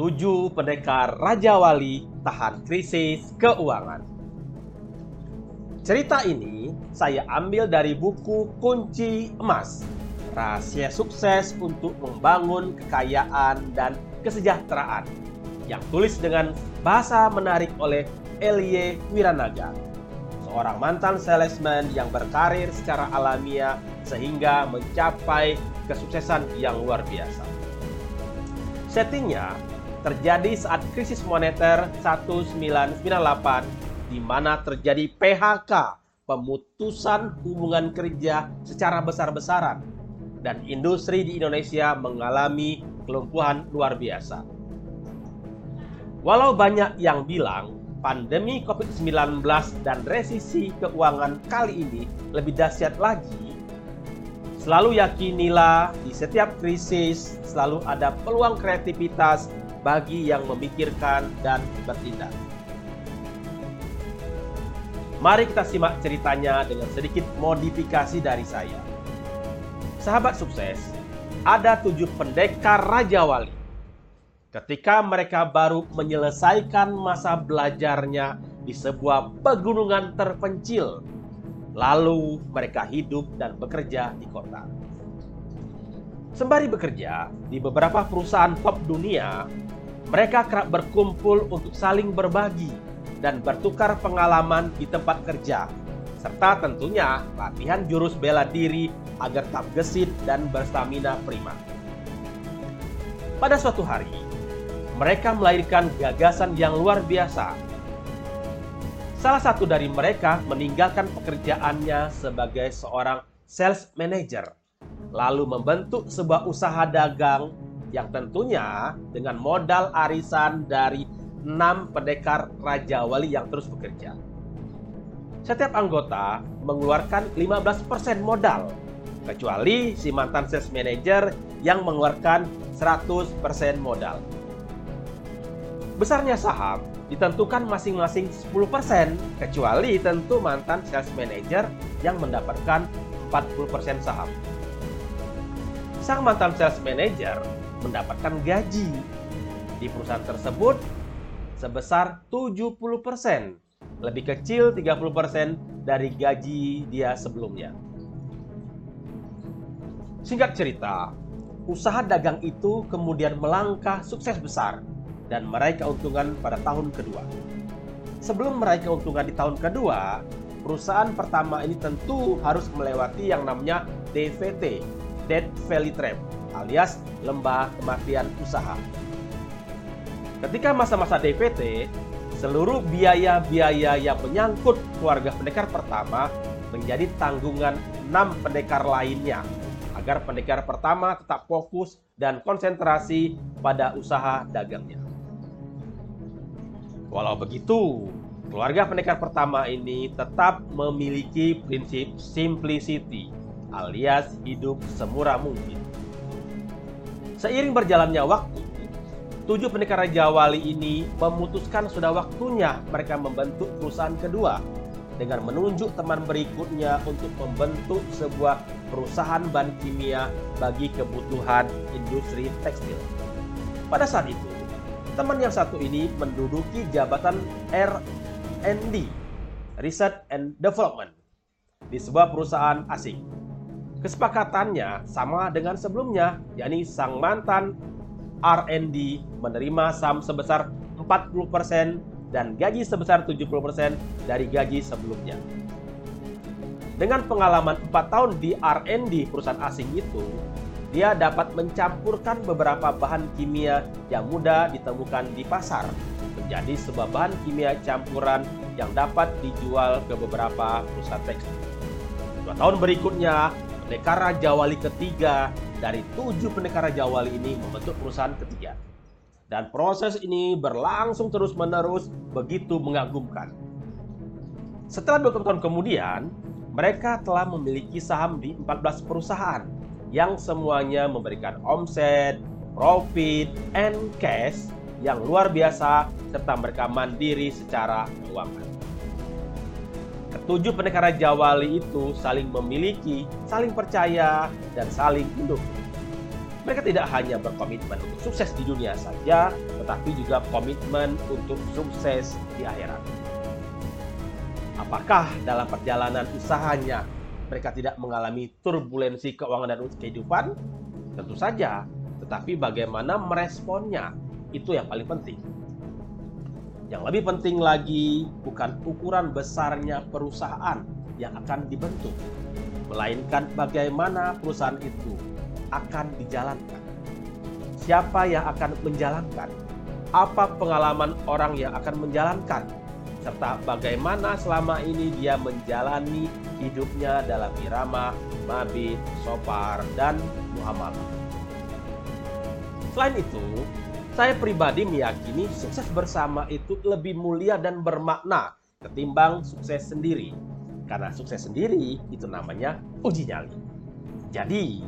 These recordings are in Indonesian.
Tujuh pendekar Raja Wali tahan krisis keuangan. Cerita ini saya ambil dari buku Kunci Emas. Rahasia sukses untuk membangun kekayaan dan kesejahteraan yang tulis dengan bahasa menarik oleh Elie Wiranaga seorang mantan salesman yang berkarir secara alamiah sehingga mencapai kesuksesan yang luar biasa. Settingnya terjadi saat krisis moneter 1998 di mana terjadi PHK, pemutusan hubungan kerja secara besar-besaran dan industri di Indonesia mengalami kelumpuhan luar biasa. Walau banyak yang bilang pandemi COVID-19 dan resisi keuangan kali ini lebih dahsyat lagi, selalu yakinilah di setiap krisis selalu ada peluang kreativitas bagi yang memikirkan dan bertindak. Mari kita simak ceritanya dengan sedikit modifikasi dari saya. Sahabat sukses, ada tujuh pendekar Raja Wali ketika mereka baru menyelesaikan masa belajarnya di sebuah pegunungan terpencil. Lalu mereka hidup dan bekerja di kota. Sembari bekerja di beberapa perusahaan top dunia, mereka kerap berkumpul untuk saling berbagi dan bertukar pengalaman di tempat kerja, serta tentunya latihan jurus bela diri agar tetap gesit dan berstamina prima. Pada suatu hari, mereka melahirkan gagasan yang luar biasa. Salah satu dari mereka meninggalkan pekerjaannya sebagai seorang sales manager, lalu membentuk sebuah usaha dagang yang tentunya dengan modal arisan dari enam pendekar Raja Wali yang terus bekerja. Setiap anggota mengeluarkan 15% modal, kecuali si mantan sales manager yang mengeluarkan 100% modal. Besarnya saham ditentukan masing-masing 10%, kecuali tentu mantan sales manager yang mendapatkan 40% saham. Sang mantan sales manager mendapatkan gaji di perusahaan tersebut sebesar 70%, lebih kecil 30% dari gaji dia sebelumnya. Singkat cerita, usaha dagang itu kemudian melangkah sukses besar dan meraih keuntungan pada tahun kedua. Sebelum meraih keuntungan di tahun kedua, perusahaan pertama ini tentu harus melewati yang namanya DVT, Dead Valley Trap, alias lembah kematian usaha. Ketika masa-masa DVT, seluruh biaya-biaya yang menyangkut keluarga pendekar pertama menjadi tanggungan enam pendekar lainnya agar pendekar pertama tetap fokus dan konsentrasi pada usaha dagangnya. Walau begitu, keluarga pendekar pertama ini tetap memiliki prinsip simplicity alias hidup semurah mungkin. Seiring berjalannya waktu, tujuh pendekar Raja Wali ini memutuskan sudah waktunya mereka membentuk perusahaan kedua dengan menunjuk teman berikutnya untuk membentuk sebuah perusahaan bahan kimia bagi kebutuhan industri tekstil. Pada saat itu, teman yang satu ini menduduki jabatan R&D, Research and Development, di sebuah perusahaan asing. Kesepakatannya sama dengan sebelumnya, yakni sang mantan R&D menerima saham sebesar 40% dan gaji sebesar 70% dari gaji sebelumnya. Dengan pengalaman 4 tahun di R&D perusahaan asing itu, dia dapat mencampurkan beberapa bahan kimia yang mudah ditemukan di pasar menjadi sebuah bahan kimia campuran yang dapat dijual ke beberapa perusahaan tekstil. Dua tahun berikutnya, pendekar Raja Wali ketiga dari tujuh pendekar Raja Wali ini membentuk perusahaan ketiga. Dan proses ini berlangsung terus-menerus begitu mengagumkan. Setelah dua tahun kemudian, mereka telah memiliki saham di 14 perusahaan yang semuanya memberikan omset, profit, and cash yang luar biasa serta mereka mandiri secara keuangan. Ketujuh pendekar Raja Wali itu saling memiliki, saling percaya, dan saling induk. Mereka tidak hanya berkomitmen untuk sukses di dunia saja, tetapi juga komitmen untuk sukses di akhirat. Apakah dalam perjalanan usahanya mereka tidak mengalami turbulensi keuangan dan kehidupan? Tentu saja, tetapi bagaimana meresponnya itu yang paling penting. Yang lebih penting lagi bukan ukuran besarnya perusahaan yang akan dibentuk, melainkan bagaimana perusahaan itu akan dijalankan. Siapa yang akan menjalankan? Apa pengalaman orang yang akan menjalankan? Serta bagaimana selama ini dia menjalani hidupnya dalam irama, mabit, sopar, dan muamalah. Selain itu, saya pribadi meyakini sukses bersama itu lebih mulia dan bermakna ketimbang sukses sendiri. Karena sukses sendiri itu namanya uji nyali. Jadi,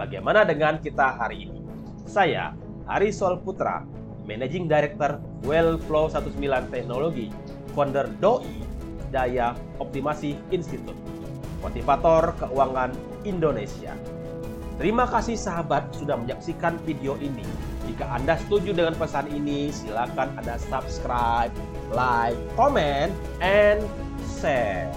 bagaimana dengan kita hari ini? Saya, Ari Sol Putra, Managing Director Wellflow 19 Teknologi, founder DOI, Daya Optimasi Institute, motivator keuangan Indonesia. Terima kasih sahabat sudah menyaksikan video ini. Jika Anda setuju dengan pesan ini, silakan Anda subscribe, like, comment, and share.